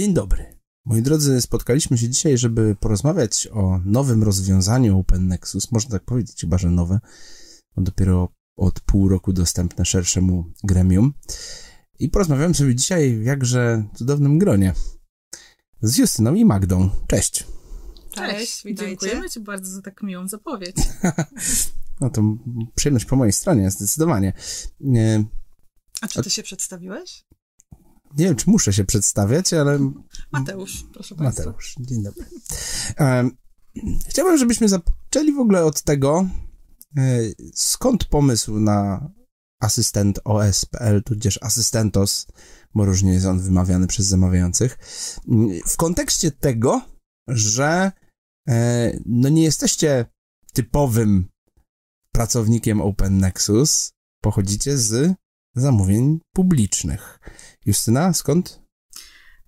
Dzień dobry. Moi drodzy, spotkaliśmy się dzisiaj, żeby porozmawiać o nowym rozwiązaniu Open Nexus. Można tak powiedzieć, chyba że nowe, bo dopiero od pół roku dostępne szerszemu gremium. I porozmawiałem sobie dzisiaj w jakże cudownym gronie z Justyną i Magdą. Cześć. Cześć, witajcie. Dziękujemy Ci bardzo za tak miłą zapowiedź. No to przyjemność po mojej stronie, zdecydowanie. Nie, A czy ty się przedstawiłeś? Nie wiem, czy muszę się przedstawiać, ale Mateusz, proszę Państwa. Mateusz, dzień dobry. Chciałbym, żebyśmy zaczęli w ogóle od tego, e, skąd pomysł na asystent OS.pl, tudzież asystentos, bo różnie jest on wymawiany przez zamawiających, w kontekście tego, że e, no nie jesteście typowym pracownikiem Open Nexus, pochodzicie z zamówień publicznych. Justyna, skąd?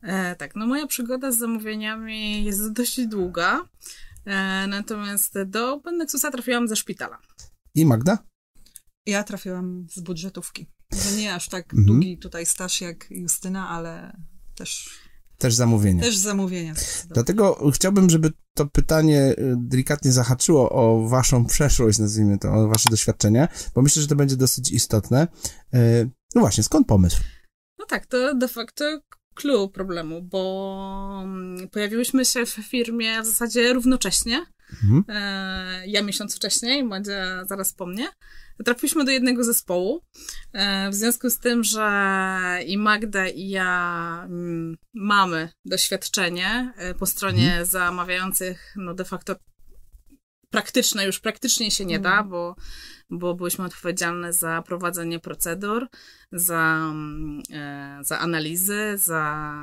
E, tak, no moja przygoda z zamówieniami jest dość długa, e, natomiast do Open Nexusa trafiłam ze szpitala. I Magda? Ja trafiłam z budżetówki. Może nie aż tak Mhm. długi tutaj staż jak Justyna, ale też, Też zamówienia. też zamówienia. Dlatego chciałbym, żeby to pytanie y, delikatnie zahaczyło o waszą przeszłość, nazwijmy to, o wasze doświadczenia, bo myślę, że to będzie dosyć istotne. Y, No właśnie, skąd pomysł? No tak, to de facto clue problemu, bo mm, pojawiłyśmy się w firmie w zasadzie równocześnie. Mhm. E, ja miesiąc wcześniej, Madzia zaraz po mnie. Trafiliśmy do jednego zespołu. E, w związku z tym, że i Magda, i ja mm, mamy doświadczenie e, po stronie zamawiających, no de facto praktyczne już praktycznie się nie da, bo, bo byłyśmy odpowiedzialne za prowadzenie procedur, za, mm, e, za analizy, za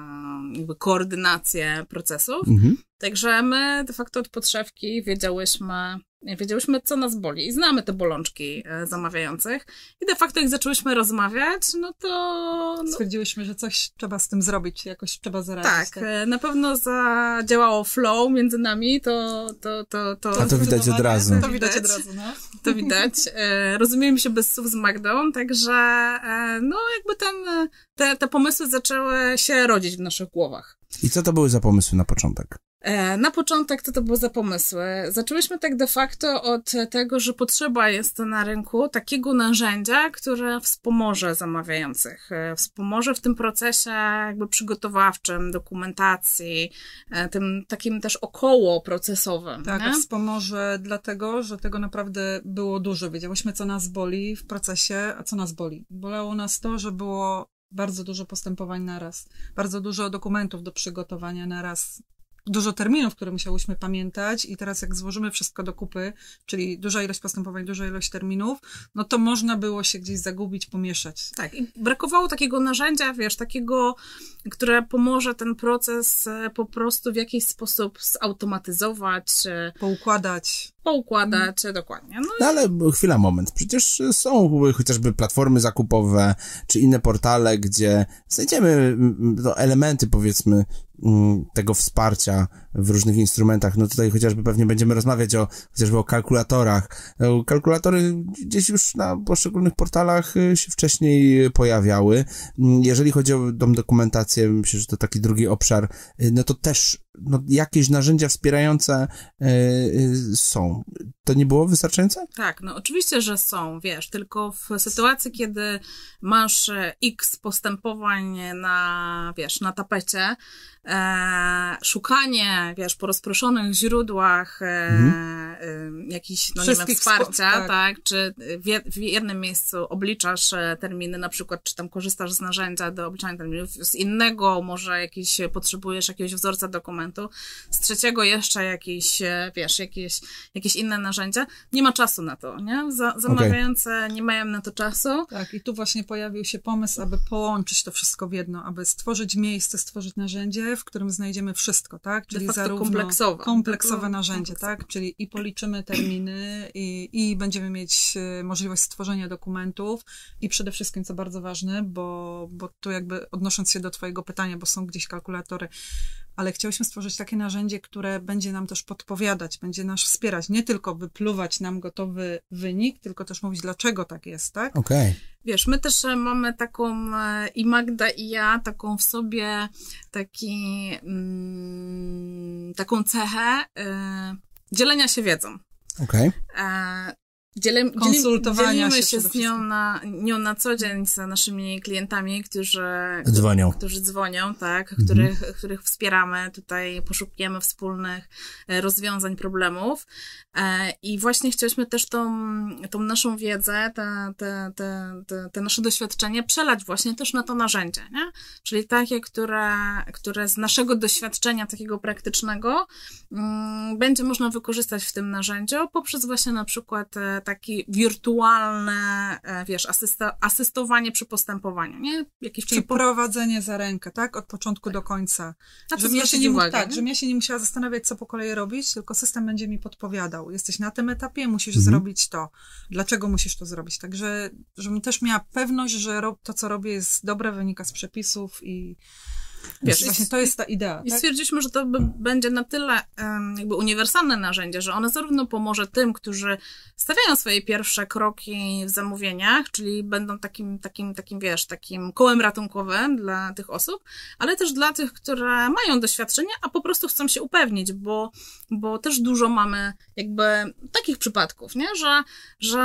jakby koordynację procesów. Mhm. Także my de facto od podszewki wiedziałyśmy, wiedziałyśmy, co nas boli i znamy te bolączki e, zamawiających. I de facto jak zaczęłyśmy rozmawiać, no to no, Stwierdziłyśmy, że coś trzeba z tym zrobić, jakoś trzeba zaradzić. tak, e, na pewno zadziałało flow między nami, to, to, to, to, A to widać od razu. To widać od razu, no. to widać. E, Rozumiemy się bez słów z Magdą, także no jakby ten, te, te pomysły zaczęły się rodzić w naszych głowach. I co to były za pomysły na początek? E, Na początek, co to były za pomysły? Zaczęłyśmy tak de facto od tego, że potrzeba jest na rynku takiego narzędzia, które wspomoże zamawiających. E, Wspomoże w tym procesie jakby przygotowawczym, dokumentacji, e, tym takim też około procesowym. Tak, nie? wspomoże dlatego, że tego naprawdę było dużo. Wiedziałyśmy, co nas boli w procesie, a co nas boli. Bolało nas to, że było bardzo dużo postępowań naraz, bardzo dużo dokumentów do przygotowania naraz, dużo terminów, które musiałyśmy pamiętać i teraz jak złożymy wszystko do kupy, czyli duża ilość postępowań, duża ilość terminów, no to można było się gdzieś zagubić, pomieszać. Tak, i brakowało takiego narzędzia, wiesz, takiego, które pomoże ten proces e, po prostu w jakiś sposób zautomatyzować, e, Poukładać. poukładać, e, dokładnie. No, No ale chwila, moment. Przecież są chociażby platformy zakupowe, czy inne portale, gdzie znajdziemy elementy, powiedzmy, tego wsparcia w różnych instrumentach. No tutaj chociażby pewnie będziemy rozmawiać o, chociażby o kalkulatorach. No, Kalkulatory gdzieś już na poszczególnych portalach y, się wcześniej pojawiały. Mm, Jeżeli chodzi o tą dokumentację, myślę, że to taki drugi obszar, no to też no, jakieś narzędzia wspierające y, y, są. To nie było wystarczające? Tak, no oczywiście, że są, wiesz, tylko w sytuacji, kiedy masz e, x postępowań na, wiesz, na tapecie, e, szukanie, wiesz, po rozproszonych źródłach e, e, jakichś, no nie wiem, Wszystkich wsparcia, spo- tak. tak. czy w, je, w jednym miejscu obliczasz e, terminy, na przykład, czy tam korzystasz z narzędzia do obliczania terminów, z innego może jakiś, potrzebujesz jakiegoś wzorca dokumentu, z trzeciego jeszcze jakiś, e, wiesz, jakieś, jakieś inne narzędzia, nie ma czasu na to, nie? Za, zamawiające nie mają na to czasu. Tak, i tu właśnie pojawił się pomysł, aby połączyć to wszystko w jedno, aby stworzyć miejsce, stworzyć narzędzie, w którym znajdziemy wszystko, tak? De facto kompleksowe. kompleksowe Tylko narzędzie, kompleksowe. tak? Czyli i policzymy terminy, i, i będziemy mieć e, możliwość stworzenia dokumentów, i przede wszystkim, co bardzo ważne, bo, bo tu jakby odnosząc się do Twojego pytania, bo są gdzieś kalkulatory, ale chciałyśmy stworzyć takie narzędzie, które będzie nam też podpowiadać, będzie nas wspierać, nie tylko wypluwać nam gotowy wynik, tylko też mówić, dlaczego tak jest, tak? Okej. Wiesz, my też e, mamy taką, e, i Magda i ja, taką w sobie, taki, mm, taką cechę e, dzielenia się wiedzą. Okej. E, dzielem, Konsultowania dzielimy się z nią na, nią na co dzień z naszymi klientami, którzy Dzwonią. którzy dzwonią, tak, Mhm. których, których wspieramy, tutaj poszukujemy wspólnych e, rozwiązań problemów E, i właśnie chcieliśmy też tą, tą naszą wiedzę, te, te, te, te, te nasze doświadczenie przelać właśnie też na to narzędzie, nie? Czyli takie, które, które z naszego doświadczenia takiego praktycznego mm, będzie można wykorzystać w tym narzędziu poprzez właśnie na przykład e, taki wirtualne, e, wiesz, asysta, asystowanie przy postępowaniu, nie? Jakieś Czyli po- prowadzenie za rękę, tak? Od początku do końca. Na Żebym ja, się nie, uwagę, tak, nie? żebym ja się nie musiała zastanawiać, co po kolei robić, tylko system będzie mi podpowiadał. Jesteś na tym etapie, musisz Mhm. zrobić to. Dlaczego musisz to zrobić? Także, żebym też miała pewność, że to, co robię, jest dobre, wynika z przepisów i Wiesz, właśnie i- to jest ta idea. I Tak? stwierdziliśmy, że to będzie na tyle em, jakby uniwersalne narzędzie, że ono zarówno pomoże tym, którzy stawiają swoje pierwsze kroki w zamówieniach, czyli będą takim, takim, takim, wiesz, takim kołem ratunkowym dla tych osób, ale też dla tych, które mają doświadczenie, a po prostu chcą się upewnić, bo, bo też dużo mamy jakby takich przypadków, nie? Że, że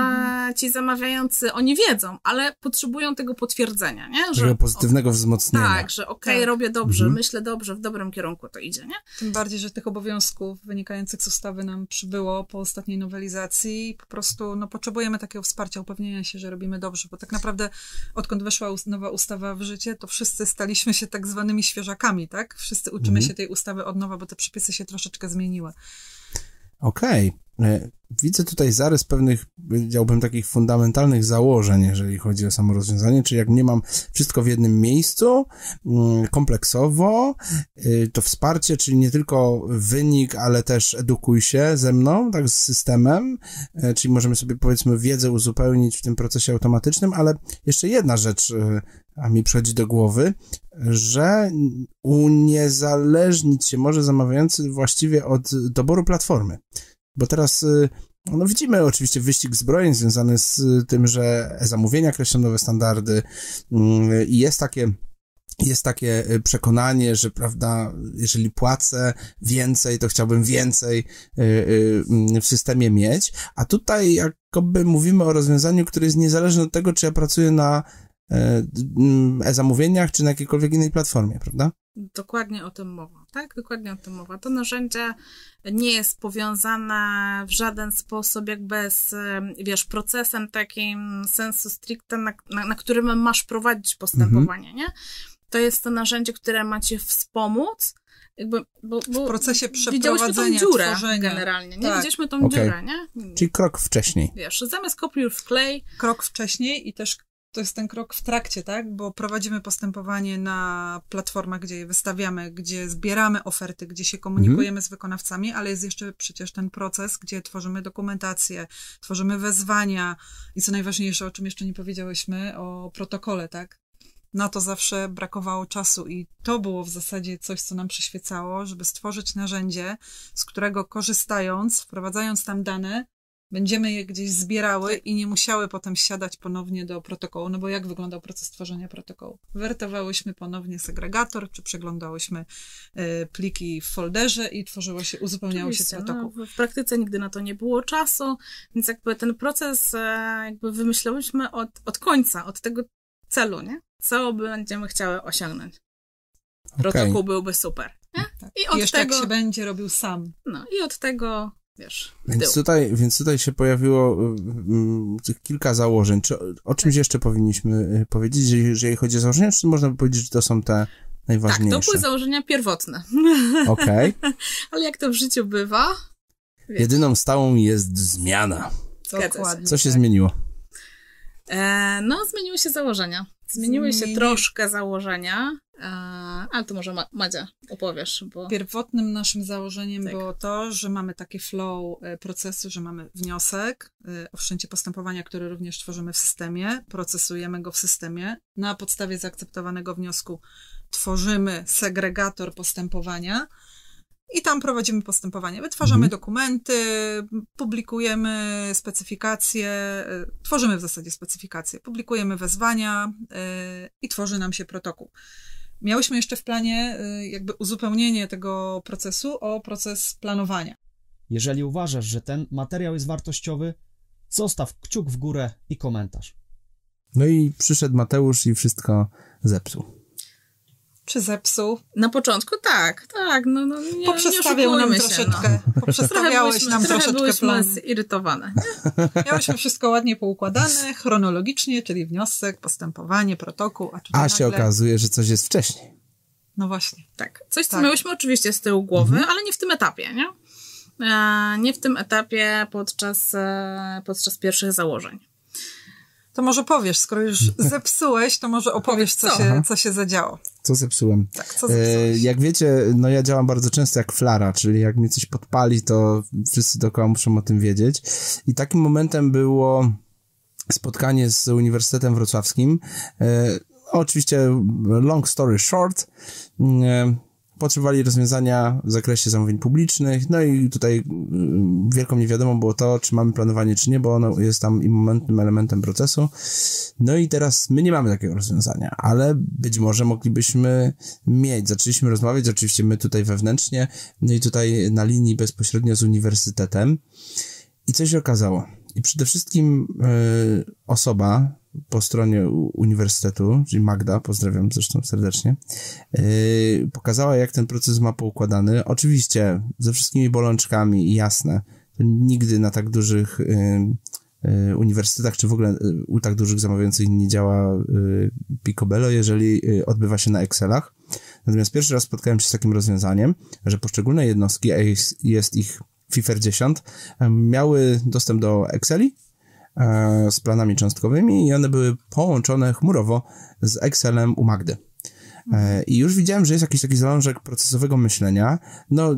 ci zamawiający, oni wiedzą, ale potrzebują tego potwierdzenia, nie? Takiego pozytywnego wzmocnienia. tak, że okej, Tak. robię dobrze, Mhm. myślę dobrze, w dobrym kierunku to idzie, nie? Tym bardziej, że tych obowiązków wynikających z ustawy nam przybyło po ostatniej nowelizacji i po prostu no, potrzebujemy takiego wsparcia, upewnienia się, że robimy dobrze, bo tak naprawdę odkąd weszła nowa ustawa w życie, to wszyscy staliśmy się tak zwanymi świeżakami, tak? Wszyscy uczymy Mhm. się tej ustawy od nowa, bo te przepisy się troszeczkę zmieniły. Okej. E, Widzę tutaj zarys pewnych, powiedziałbym, takich fundamentalnych założeń, jeżeli chodzi o samo rozwiązanie, czyli jak nie mam wszystko w jednym miejscu, mm, kompleksowo, y, to wsparcie, czyli nie tylko wynik, ale też edukuj się ze mną, tak, z systemem, e, czyli możemy sobie, powiedzmy, wiedzę uzupełnić w tym procesie automatycznym, ale jeszcze jedna rzecz, y, a mi przychodzi do głowy, że uniezależnić się może zamawiający właściwie od doboru platformy. Bo teraz y, no widzimy oczywiście wyścig zbrojeń związany z y, tym, że zamówienia kreślą nowe standardy mm, i jest takie jest takie y, przekonanie, że prawda, jeżeli płacę więcej, to chciałbym więcej mm, w systemie mieć, a tutaj jakoby mówimy o rozwiązaniu, które jest niezależne od tego, czy ja pracuję na mm, e-zamówieniach, czy na jakiejkolwiek innej platformie, prawda? Dokładnie o tym mowa, tak? Dokładnie o tym mowa. To narzędzie nie jest powiązane w żaden sposób jakby z, wiesz, procesem takim sensu stricte, na, na, na którym masz prowadzić postępowanie, nie? To jest to narzędzie, które ma ci wspomóc, jakby, bo, bo W procesie przeprowadzenia, tą dziurę tworzenia. generalnie, nie? Tak. Widzieliśmy tą Okej. dziurę, nie? Czyli krok wcześniej. Wiesz, zamiast kopiuj w klej, Krok wcześniej i też to jest ten krok w trakcie, tak? Bo prowadzimy postępowanie na platformach, gdzie je wystawiamy, gdzie zbieramy oferty, gdzie się komunikujemy z wykonawcami, ale jest jeszcze przecież ten proces, gdzie tworzymy dokumentację, tworzymy wezwania i co najważniejsze, o czym jeszcze nie powiedziałyśmy, o protokole, tak? Na to zawsze brakowało czasu i to było w zasadzie coś, co nam przyświecało, żeby stworzyć narzędzie, z którego korzystając, wprowadzając tam dane, będziemy je gdzieś zbierały i nie musiały potem siadać ponownie do protokołu, no bo jak wyglądał proces tworzenia protokołu? Wertowałyśmy ponownie segregator, czy przeglądałyśmy y, pliki w folderze i tworzyło się, uzupełniało się Oczywiście, protokół. No, w- praktyce nigdy na to nie było czasu, więc jakby ten proces e, jakby wymyślałyśmy od, od końca, od tego celu, nie? Co będziemy chciały osiągnąć. Protokół byłby super? Tak. I od Jeszcze tego, jak się będzie robił sam. no i od tego, wiesz, Więc tutaj, więc tutaj się pojawiło y, y, tych kilka założeń. Czy o, czymś jeszcze powinniśmy y, powiedzieć, jeżeli, jeżeli chodzi o założenia, czy można by powiedzieć, że to są te Tak, najważniejsze? to były założenia pierwotne. Okej. Ale jak to w życiu bywa, wiesz, Jedyną stałą jest zmiana. Dokładnie. Co się tak. zmieniło? E, no, zmieniły się założenia. Zmieniły się Zmieni- troszkę założenia. Ale to może Madzia opowiesz, bo... Pierwotnym naszym założeniem Tak. było to, że mamy taki flow e, procesu, że mamy wniosek e, o wszczęcie postępowania, który również tworzymy w systemie, procesujemy go w systemie. Na podstawie zaakceptowanego wniosku tworzymy segregator postępowania i tam prowadzimy postępowanie. Wytwarzamy Mhm. dokumenty, publikujemy specyfikacje, e, tworzymy w zasadzie specyfikacje, publikujemy wezwania e, i tworzy nam się protokół. Miałyśmy jeszcze w planie y, jakby uzupełnienie tego procesu o proces planowania. Jeżeli uważasz, że ten materiał jest wartościowy, zostaw kciuk w górę i komentarz. No i przyszedł Mateusz i wszystko zepsuł. Czy zepsuł? Na początku tak, tak, no, no nie, Poprzestawiał nie nam się, troszeczkę, no. poprzestawiałeś byłyśmy- nam trochę troszeczkę plan. zirytowane. Miałyśmy wszystko ładnie poukładane, chronologicznie, czyli wniosek, postępowanie, protokół, a A się nagle... okazuje, że coś jest wcześniej. No właśnie. Tak, coś, co Tak. miałyśmy oczywiście z tyłu głowy, ale nie w tym etapie, nie? E, nie w tym etapie podczas, e, podczas pierwszych założeń. To może powiesz, skoro już zepsułeś, to może opowiesz, co się, co się zadziało. Co zepsułem? Tak, co E, jak wiecie, no ja działam bardzo często jak flara, czyli jak mnie coś podpali, to wszyscy dookoła muszą o tym wiedzieć. I takim momentem było spotkanie z Uniwersytetem Wrocławskim. E, oczywiście long story short, e, potrzebowali rozwiązania w zakresie zamówień publicznych, no i tutaj mm, wielką niewiadomą było to, czy mamy planowanie, czy nie, bo ono jest tam immanentnym elementem procesu. No i teraz my nie mamy takiego rozwiązania, ale być może moglibyśmy mieć. Zaczęliśmy rozmawiać, oczywiście my tutaj wewnętrznie, no i tutaj na linii bezpośrednio z uniwersytetem. I co się okazało? I przede wszystkim e, osoba po stronie uniwersytetu, czyli Magda, pozdrawiam zresztą serdecznie, e, pokazała, jak ten proces ma poukładany. Oczywiście ze wszystkimi bolączkami jasne, nigdy na tak dużych e, e, uniwersytetach, czy w ogóle e, u tak dużych zamawiających nie działa e, Picobello, jeżeli e, odbywa się na Excelach. Natomiast pierwszy raz spotkałem się z takim rozwiązaniem, że poszczególne jednostki, a jest, jest ich FIFER 10, em, miały dostęp do Exceli z planami cząstkowymi i one były połączone chmurowo z Excelem u Magdy. E, I już widziałem, że jest jakiś taki zalążek procesowego myślenia. No,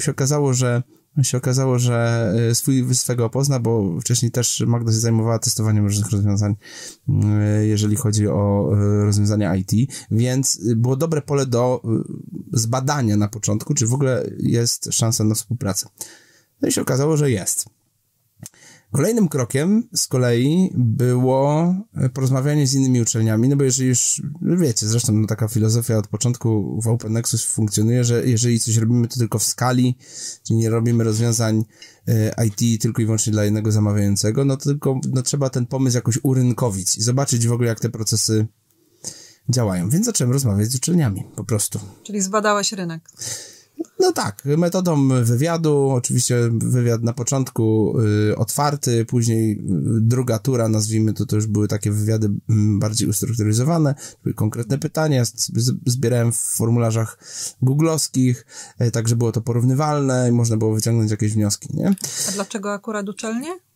się okazało, że się okazało, że e, swój swego opozna, bo wcześniej też Magda się zajmowała testowaniem różnych rozwiązań, e, jeżeli chodzi o e, rozwiązania IT, więc e, było dobre pole do e, zbadania na początku, czy w ogóle jest szansa na współpracę. No i się okazało, że jest. Kolejnym krokiem z kolei było e, porozmawianie z innymi uczelniami, no bo jeżeli już, no wiecie, zresztą no taka filozofia od początku w Open Nexus funkcjonuje, że jeżeli coś robimy to tylko w skali, czyli nie robimy rozwiązań e, IT tylko i wyłącznie dla jednego zamawiającego, no to tylko no, trzeba ten pomysł jakoś urynkowić i zobaczyć w ogóle jak te procesy działają. Więc zacząłem rozmawiać z uczelniami, po prostu. Czyli zbadałeś rynek. No tak, metodą wywiadu, oczywiście wywiad na początku y, otwarty, później y, druga tura, nazwijmy to, to już były takie wywiady mm, bardziej ustrukturyzowane, były konkretne pytania, zbierałem w formularzach googlowskich, y, tak, że było to porównywalne i można było wyciągnąć jakieś wnioski, nie? A dlaczego akurat uczelnie?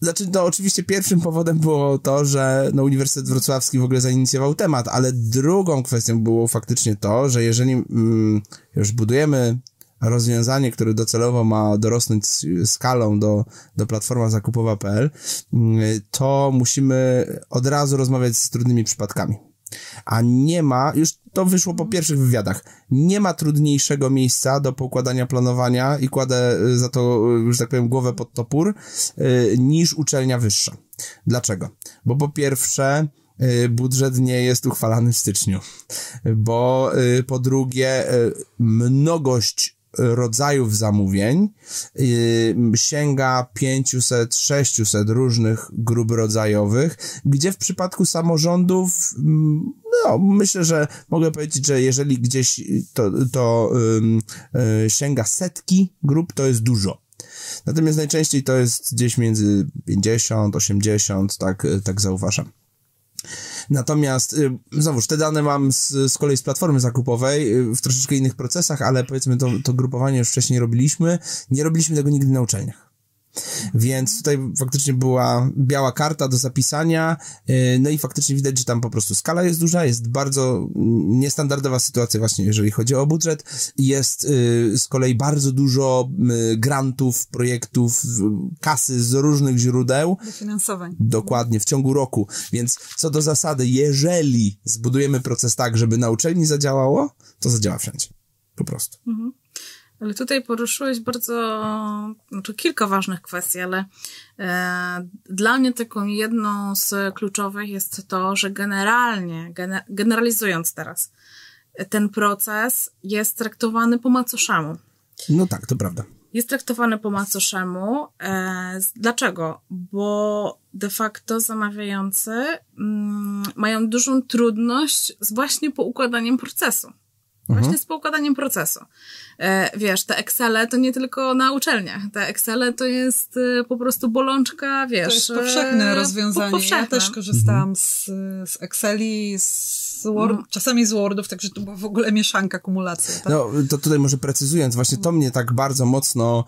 Znaczy, no oczywiście pierwszym powodem było to, że no, Uniwersytet Wrocławski w ogóle zainicjował temat, ale drugą kwestią było faktycznie to, że jeżeli mm, już budujemy rozwiązanie, które docelowo ma dorosnąć skalą do, do platforma zakupowa.pl, mm, to musimy od razu rozmawiać z trudnymi przypadkami. A nie ma, już to wyszło po pierwszych wywiadach, nie ma trudniejszego miejsca do pokładania planowania i kładę y, za to, y, że tak powiem, głowę pod topór, y, niż uczelnia wyższa. Dlaczego? Bo po pierwsze, budżet nie jest uchwalany w styczniu, bo po drugie, mnogość rodzajów zamówień y, sięga 500-600 różnych grup rodzajowych, gdzie w przypadku samorządów mm, no, myślę, że mogę powiedzieć, że jeżeli gdzieś to, to y, sięga setki grup, to jest dużo. Natomiast najczęściej to jest gdzieś między 50, 80, tak, tak zauważam. Natomiast y, znowuż te dane mam z, z kolei z platformy zakupowej y, w troszeczkę innych procesach, ale powiedzmy to, to grupowanie już wcześniej robiliśmy. Nie robiliśmy tego nigdy na uczelniach. Więc tutaj faktycznie była biała karta do zapisania, y, no i faktycznie widać, że tam po prostu skala jest duża, jest bardzo niestandardowa sytuacja właśnie, jeżeli chodzi o budżet. Jest y, z kolei bardzo dużo y, grantów, projektów, kasy z różnych źródeł. Dofinansowań. Dokładnie, w ciągu roku. Więc co do zasady, jeżeli zbudujemy proces tak, żeby na uczelni zadziałało, to zadziała wszędzie. Po prostu. Ale tutaj poruszyłeś bardzo, znaczy kilka ważnych kwestii, ale e, dla mnie taką jedną z kluczowych jest to, że generalnie, gene, generalizując teraz, ten proces jest traktowany po macoszemu. No tak, to prawda. Jest traktowany po macoszemu. E, dlaczego? Bo de facto zamawiający mm, mają dużą trudność z właśnie poukładaniem procesu. Właśnie z poukładaniem procesu. E, wiesz, te Excele to nie tylko na uczelniach. Te Excele to jest e, po prostu bolączka, wiesz. To jest powszechne e, rozwiązanie. powszechne. Ja też korzystałam z, z Exceli, z Word, Mhm. czasami z Wordów, także to była w ogóle mieszanka, kumulacja. Tak? No, to tutaj może precyzując, właśnie to mnie tak bardzo mocno,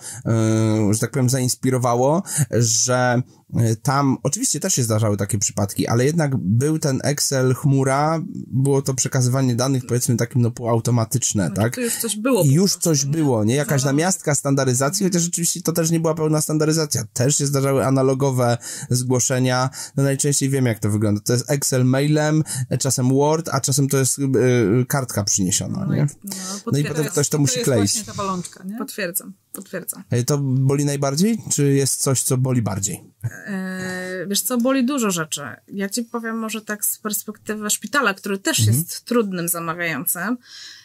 że tak powiem, zainspirowało, że tam oczywiście też się zdarzały takie przypadki, ale jednak był ten Excel, chmura, było to przekazywanie danych, powiedzmy, takim no półautomatyczne, No, tak? To już coś było. I już coś nie? było, nie? Jakaś Zarząd. namiastka standaryzacji, chociaż rzeczywiście to też nie była pełna standaryzacja. Też się zdarzały analogowe zgłoszenia. No najczęściej wiem, jak to wygląda. To jest Excel mailem, czasem Word, a czasem to jest e, kartka przyniesiona, No, i- nie? no, No i potem ktoś to musi jest kleić. właśnie ta balączka, nie? Potwierdzam, potwierdzam. E, To boli najbardziej, czy jest coś, co boli bardziej? E, wiesz co, boli dużo rzeczy. Ja ci powiem może tak z perspektywy szpitala, który też jest trudnym zamawiającym,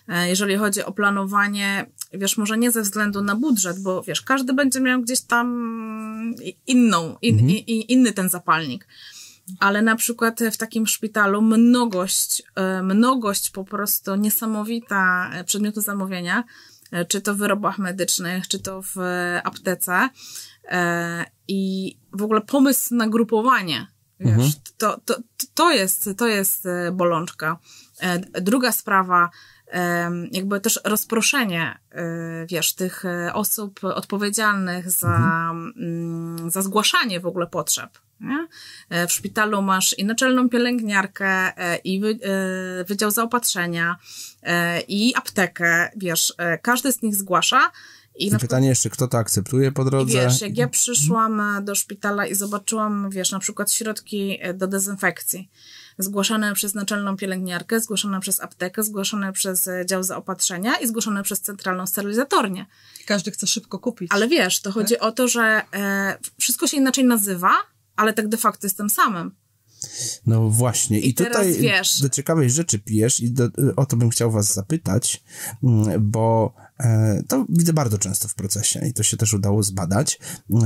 e, jeżeli chodzi o planowanie, wiesz, może nie ze względu na budżet, bo wiesz, każdy będzie miał gdzieś tam i- inną, in, i, i, inny ten zapalnik. Ale na przykład w takim szpitalu mnogość, e, mnogość po prostu niesamowita przedmiotu zamówienia, czy to w wyrobach medycznych, czy to w e, aptece. E, I w ogóle pomysł na grupowanie, wiesz, to, to, to, jest, to jest e, bolączka. E, Druga sprawa, jakby też rozproszenie, e, wiesz, tych e, osób odpowiedzialnych za, mm, za zgłaszanie w ogóle potrzeb. Nie? E, W szpitalu masz i naczelną pielęgniarkę, e, i wy, wydział zaopatrzenia, i aptekę, wiesz, każdy z nich zgłasza. I na pytanie jeszcze, kto to akceptuje po drodze? wiesz, jak ja przyszłam e, do szpitala i zobaczyłam, wiesz, na przykład środki do dezynfekcji, zgłaszane przez naczelną pielęgniarkę, zgłaszane przez aptekę, zgłaszane przez e, dział zaopatrzenia i zgłoszone przez centralną sterylizatornię. Każdy chce szybko kupić. Ale wiesz, to chodzi o to, że e, wszystko się inaczej nazywa, ale tak de facto jest tym samym. No właśnie. I, I teraz tutaj wiesz- do ciekawej rzeczy pijesz i do, o to bym chciał was zapytać, mm, bo e, to widzę bardzo często w procesie i to się też udało zbadać,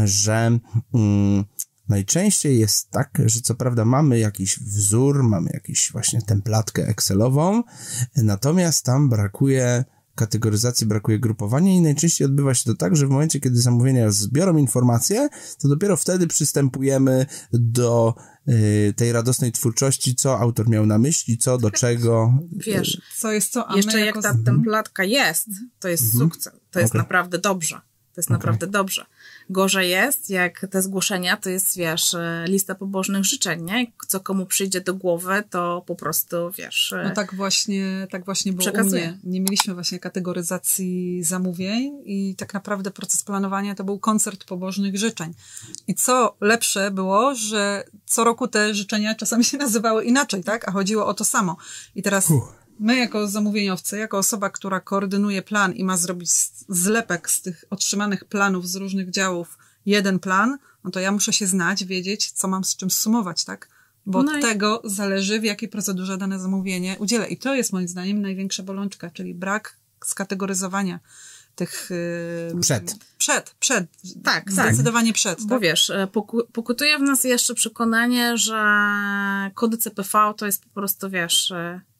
że mm, najczęściej jest tak, że co prawda mamy jakiś wzór, mamy jakiś właśnie templatkę Excelową, natomiast tam brakuje kategoryzacji, brakuje grupowania i najczęściej odbywa się to tak, że w momencie, kiedy zamówienia zbiorą informacje, to dopiero wtedy przystępujemy do y, tej radosnej twórczości, co autor miał na myśli, co do czego. Wiesz, Co jest co, a jeszcze my jak jako... ta templatka jest, to jest sukces. To jest Okej. naprawdę dobrze. To jest naprawdę dobrze. Gorzej jest, jak te zgłoszenia, to jest, wiesz, e, lista pobożnych życzeń, nie? Co komu przyjdzie do głowy, to po prostu, wiesz... e, No tak właśnie, tak właśnie było u Przekazuję. mnie. Nie mieliśmy właśnie kategoryzacji zamówień i tak naprawdę proces planowania to był koncert pobożnych życzeń. I co lepsze było, że co roku te życzenia czasami się nazywały inaczej, tak? A chodziło o to samo. I teraz my jako zamówieniowcy, jako osoba, która koordynuje plan i ma zrobić zlepek z tych otrzymanych planów z różnych działów jeden plan, no to ja muszę się znać, wiedzieć, co mam z czym sumować, tak? Bo No od i- tego zależy, w jakiej procedurze dane zamówienie udzielę. I to jest moim zdaniem największa bolączka, czyli brak skategoryzowania tych... Yy, Przed. Przed, przed. Tak, tak. Zdecydowanie przed. Bo Tak? wiesz, e, poku- pokutuje w nas jeszcze przekonanie, że kody CPV to jest po prostu, wiesz,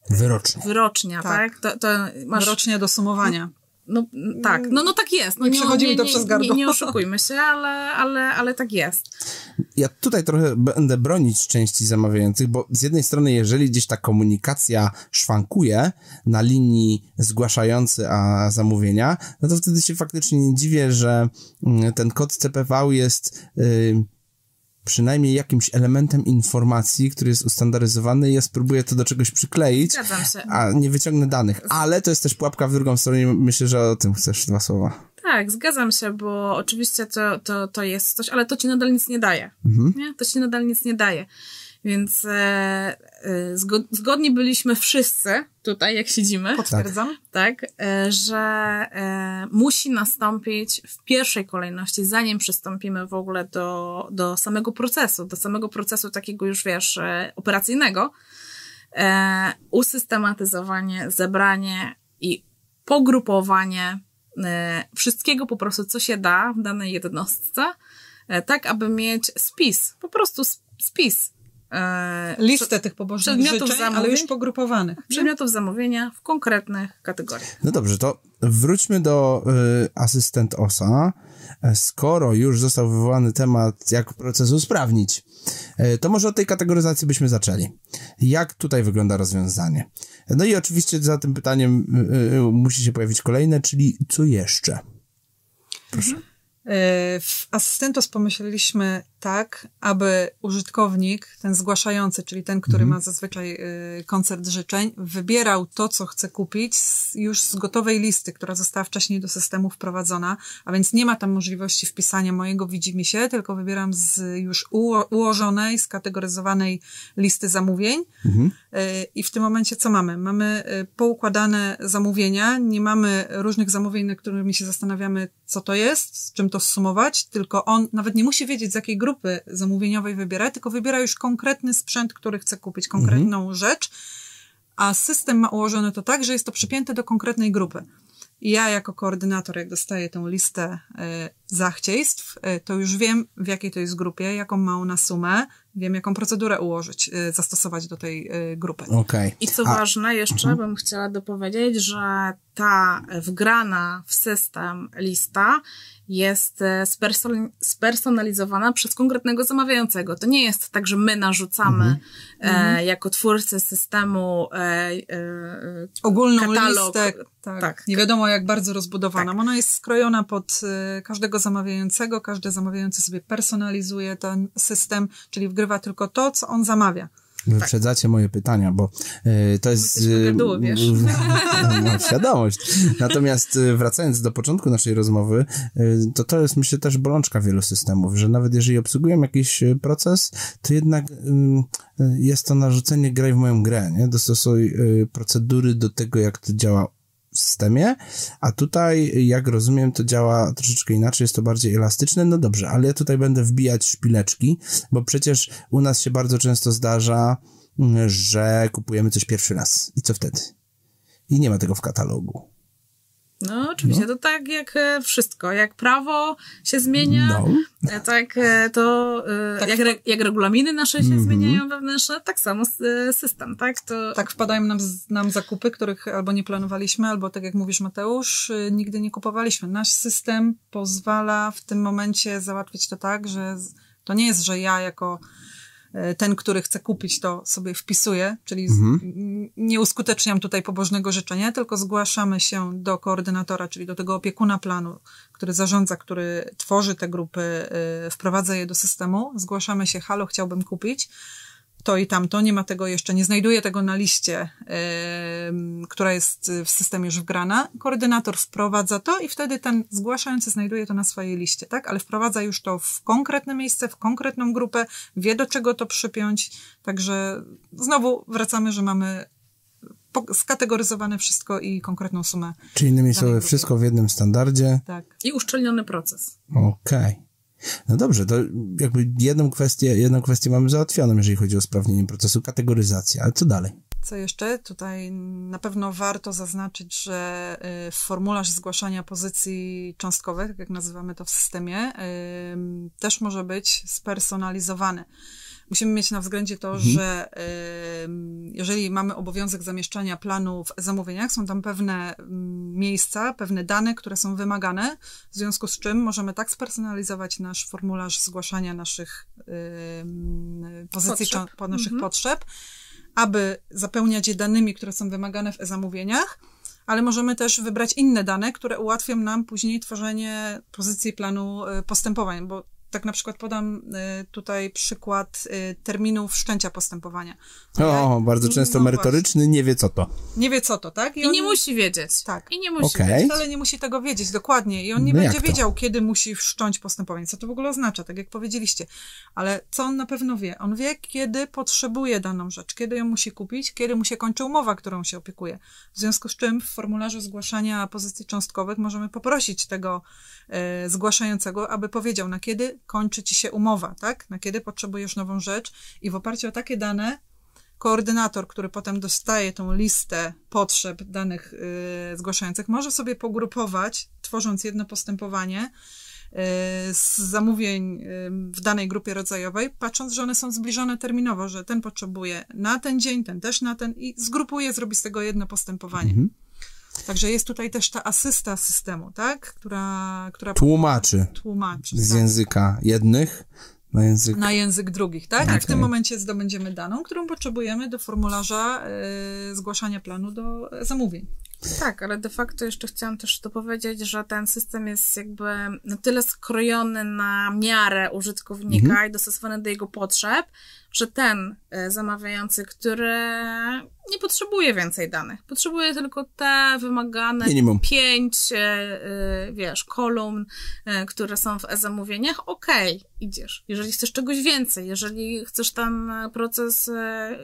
Wyrocznie. wyrocznia, Tak. tak? To, to masz, do sumowania. No tak, no, no tak jest. No, Nie przechodzimy to przez gardło. Nie, nie oszukujmy się, ale, ale, ale tak jest. Ja tutaj trochę będę bronić części zamawiających, bo z jednej strony, jeżeli gdzieś ta komunikacja szwankuje na linii zgłaszający a zamówienia, no to wtedy się faktycznie nie dziwię, że mm, ten kod CPV jest y, przynajmniej jakimś elementem informacji, który jest ustandaryzowany i ja spróbuję to do czegoś przykleić, Zgadzam się. a nie wyciągnę danych. Ale to jest też pułapka w drugą stronę. Myślę, że o tym chcesz dwa słowa. Tak, zgadzam się, bo oczywiście to, to, to jest coś, ale to ci nadal nic nie daje. Nie? To ci nadal nic nie daje. Więc e, e, zgo, zgodni byliśmy wszyscy tutaj, jak siedzimy, Potwierdzam. tak, e, że e, musi nastąpić w pierwszej kolejności, zanim przystąpimy w ogóle do, do samego procesu, do samego procesu takiego już, wiesz, e, operacyjnego, e, usystematyzowanie, zebranie i pogrupowanie wszystkiego po prostu, co się da w danej jednostce, tak aby mieć spis, po prostu spis. E, Listę tych pobożnych przedmiotów życzeń, ale już pogrupowanych. nie? przedmiotów zamówienia w konkretnych kategoriach. No dobrze, to wróćmy do y, asystent OSA. E, Skoro już został wywołany temat, jak proces usprawnić, e, to może od tej kategoryzacji byśmy zaczęli. Jak tutaj wygląda rozwiązanie? No i oczywiście za tym pytaniem y, y, musi się pojawić kolejne, czyli co jeszcze? E, W Asystentos pomyśleliśmy tak, aby użytkownik, ten zgłaszający, czyli ten, który ma zazwyczaj e, koncert życzeń, wybierał to, co chce kupić z, już z gotowej listy, która została wcześniej do systemu wprowadzona, a więc nie ma tam możliwości wpisania mojego widzimisię, tylko wybieram z już uło- ułożonej, skategoryzowanej listy zamówień. E, I w tym momencie co mamy? Mamy e, poukładane zamówienia, nie mamy różnych zamówień, nad którymi się zastanawiamy, co to jest, z czym to sumować, tylko on nawet nie musi wiedzieć, z jakiej grupy zamówieniowej wybiera, tylko wybiera już konkretny sprzęt, który chce kupić, konkretną rzecz, a system ma ułożone to tak, że jest to przypięte do konkretnej grupy. I ja jako koordynator, jak dostaję tę listę zachciejstw, e, to już wiem, w jakiej to jest grupie, jaką ma ona sumę, wiem, jaką procedurę ułożyć, e, zastosować do tej e, grupy. Okej. I co A- ważne, jeszcze bym chciała dopowiedzieć, że ta wgrana w system lista jest e, sperson- spersonalizowana przez konkretnego zamawiającego. To nie jest tak, że my narzucamy e, jako twórcy systemu e, e, ogólną katalog. listę, tak, tak. nie wiadomo jak bardzo rozbudowaną. Ona jest skrojona pod y, każdego zamawiającego, każdy zamawiający sobie personalizuje ten system, czyli wgrywa tylko to, co on zamawia. Wyprzedzacie moje pytania, bo y, to jest... y, gaduły, wiesz. Mam świadomość. Natomiast y, wracając do początku naszej rozmowy, to to jest myślę też bolączka wielu systemów, że nawet jeżeli obsługują jakiś proces, to jednak jest to narzucenie graj w moją grę, nie? Dostosuj procedury do tego, jak to działa systemie, a tutaj, jak rozumiem, to działa troszeczkę inaczej, jest to bardziej elastyczne. No dobrze, ale ja tutaj będę wbijać szpileczki, bo przecież u nas się bardzo często zdarza, mm, że kupujemy coś pierwszy raz. I co wtedy? I nie ma tego w katalogu. No, oczywiście, to tak jak e, wszystko. Jak prawo się zmienia, No. e, tak e, to Tak. jak, re, jak regulaminy nasze się zmieniają wewnętrzne, tak samo system, tak? To Tak wpadają nam, nam zakupy, których albo nie planowaliśmy, albo tak jak mówisz Mateusz, y, nigdy nie kupowaliśmy. Nasz system pozwala w tym momencie załatwić to tak, że to nie jest, że ja jako ten, który chce kupić, to sobie wpisuję, czyli n- nie uskuteczniam tutaj pobożnego życzenia, tylko zgłaszamy się do koordynatora, czyli do tego opiekuna planu, który zarządza, który tworzy te grupy, y, wprowadza je do systemu. Zgłaszamy się, halo, chciałbym kupić to i tamto, nie ma tego jeszcze, nie znajduje tego na liście, em, która jest w systemie już wgrana. Koordynator wprowadza to i wtedy ten zgłaszający znajduje to na swojej liście, tak? Ale wprowadza już to w konkretne miejsce, w konkretną grupę, wie do czego to przypiąć. Także znowu wracamy, że mamy skategoryzowane wszystko i konkretną sumę. Czyli innymi słowy, wszystko w jednym standardzie. Tak. i uszczelniony proces. Okej. No dobrze, to jakby jedną kwestię, jedną kwestię mamy załatwioną, jeżeli chodzi o usprawnienie procesu kategoryzacji, ale co dalej? Co jeszcze? Tutaj na pewno warto zaznaczyć, że y, formularz zgłaszania pozycji cząstkowych, jak nazywamy to w systemie, też może być spersonalizowany. Musimy mieć na względzie to, Mhm. że jeżeli mamy obowiązek zamieszczania planu w zamówieniach, są tam pewne mm, miejsca, pewne dane, które są wymagane, w związku z czym możemy tak spersonalizować nasz formularz zgłaszania naszych pozycji, Potrzeb. po naszych Mhm. potrzeb, aby zapełniać je danymi, które są wymagane w e-zamówieniach, ale możemy też wybrać inne dane, które ułatwią nam później tworzenie pozycji planu y, postępowań, bo tak na przykład podam y, tutaj przykład y, terminu wszczęcia postępowania. O, bardzo często No merytoryczny, nie wie co to. Nie wie co to, tak? I nie on- musi wiedzieć. Tak. I nie musi Okej. wiedzieć. Wcale nie musi tego wiedzieć dokładnie i on nie No będzie wiedział, kiedy musi wszcząć postępowanie. Co to w ogóle oznacza, tak jak powiedzieliście. Ale co on na pewno wie? On wie, kiedy potrzebuje daną rzecz, kiedy ją musi kupić, kiedy mu się kończy umowa, którą się opiekuje. W związku z czym w formularzu zgłaszania pozycji cząstkowych możemy poprosić tego e, zgłaszającego, aby powiedział, na kiedy kończy ci się umowa, tak? Na kiedy potrzebujesz nową rzecz i w oparciu o takie dane koordynator, który potem dostaje tą listę potrzeb danych y, zgłaszających, może sobie pogrupować, tworząc jedno postępowanie y, z zamówień y, w danej grupie rodzajowej, patrząc, że one są zbliżone terminowo, że ten potrzebuje na ten dzień, ten też na ten i zgrupuje, zrobi z tego jedno postępowanie. Mhm. Także jest tutaj też ta asysta systemu, tak? Która, która Tłumaczy tłumaczy. z tak? języka jednych na język... na język drugich, tak? I w tym momencie zdobędziemy daną, którą potrzebujemy do formularza y, zgłaszania planu do zamówień. Tak, ale de facto jeszcze chciałam też dopowiedzieć, że ten system jest jakby na tyle skrojony na miarę użytkownika i dostosowany do jego potrzeb, że ten e, zamawiający, który nie potrzebuje więcej danych, potrzebuje tylko te wymagane Minimum. pięć, e, e, wiesz, kolumn, które są w e-zamówieniach, okej, idziesz. Jeżeli chcesz czegoś więcej, jeżeli chcesz ten proces,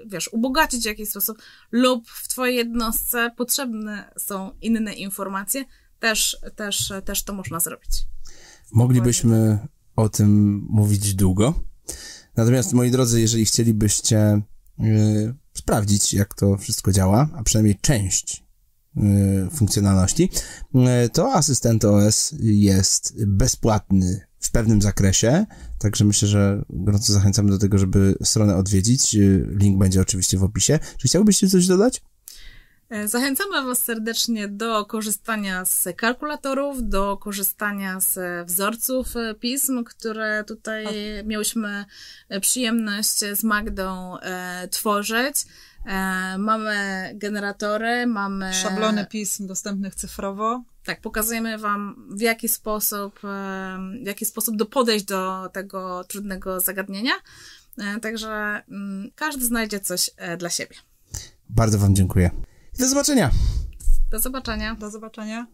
wiesz, ubogacić w jakiś sposób lub w twojej jednostce są inne informacje, też, też, też to można zrobić. Moglibyśmy o tym mówić długo. Natomiast, moi drodzy, jeżeli chcielibyście y, sprawdzić, jak to wszystko działa, a przynajmniej część y, funkcjonalności, y, to asystent OS jest bezpłatny w pewnym zakresie, także myślę, że gorąco zachęcamy do tego, żeby stronę odwiedzić. Link będzie oczywiście w opisie. Czy chciałbyście coś dodać? E, Zachęcamy Was serdecznie do korzystania z kalkulatorów, do korzystania z wzorców e, pism, które tutaj miałyśmy e, przyjemność z Magdą e, tworzyć. E, mamy generatory, mamy Szablony pism dostępnych cyfrowo. Tak, pokazujemy Wam w jaki sposób, w jaki sposób do podejść do tego trudnego zagadnienia. Także mm, każdy znajdzie coś dla siebie. Bardzo Wam dziękuję. I do zobaczenia! Do zobaczenia. Do zobaczenia.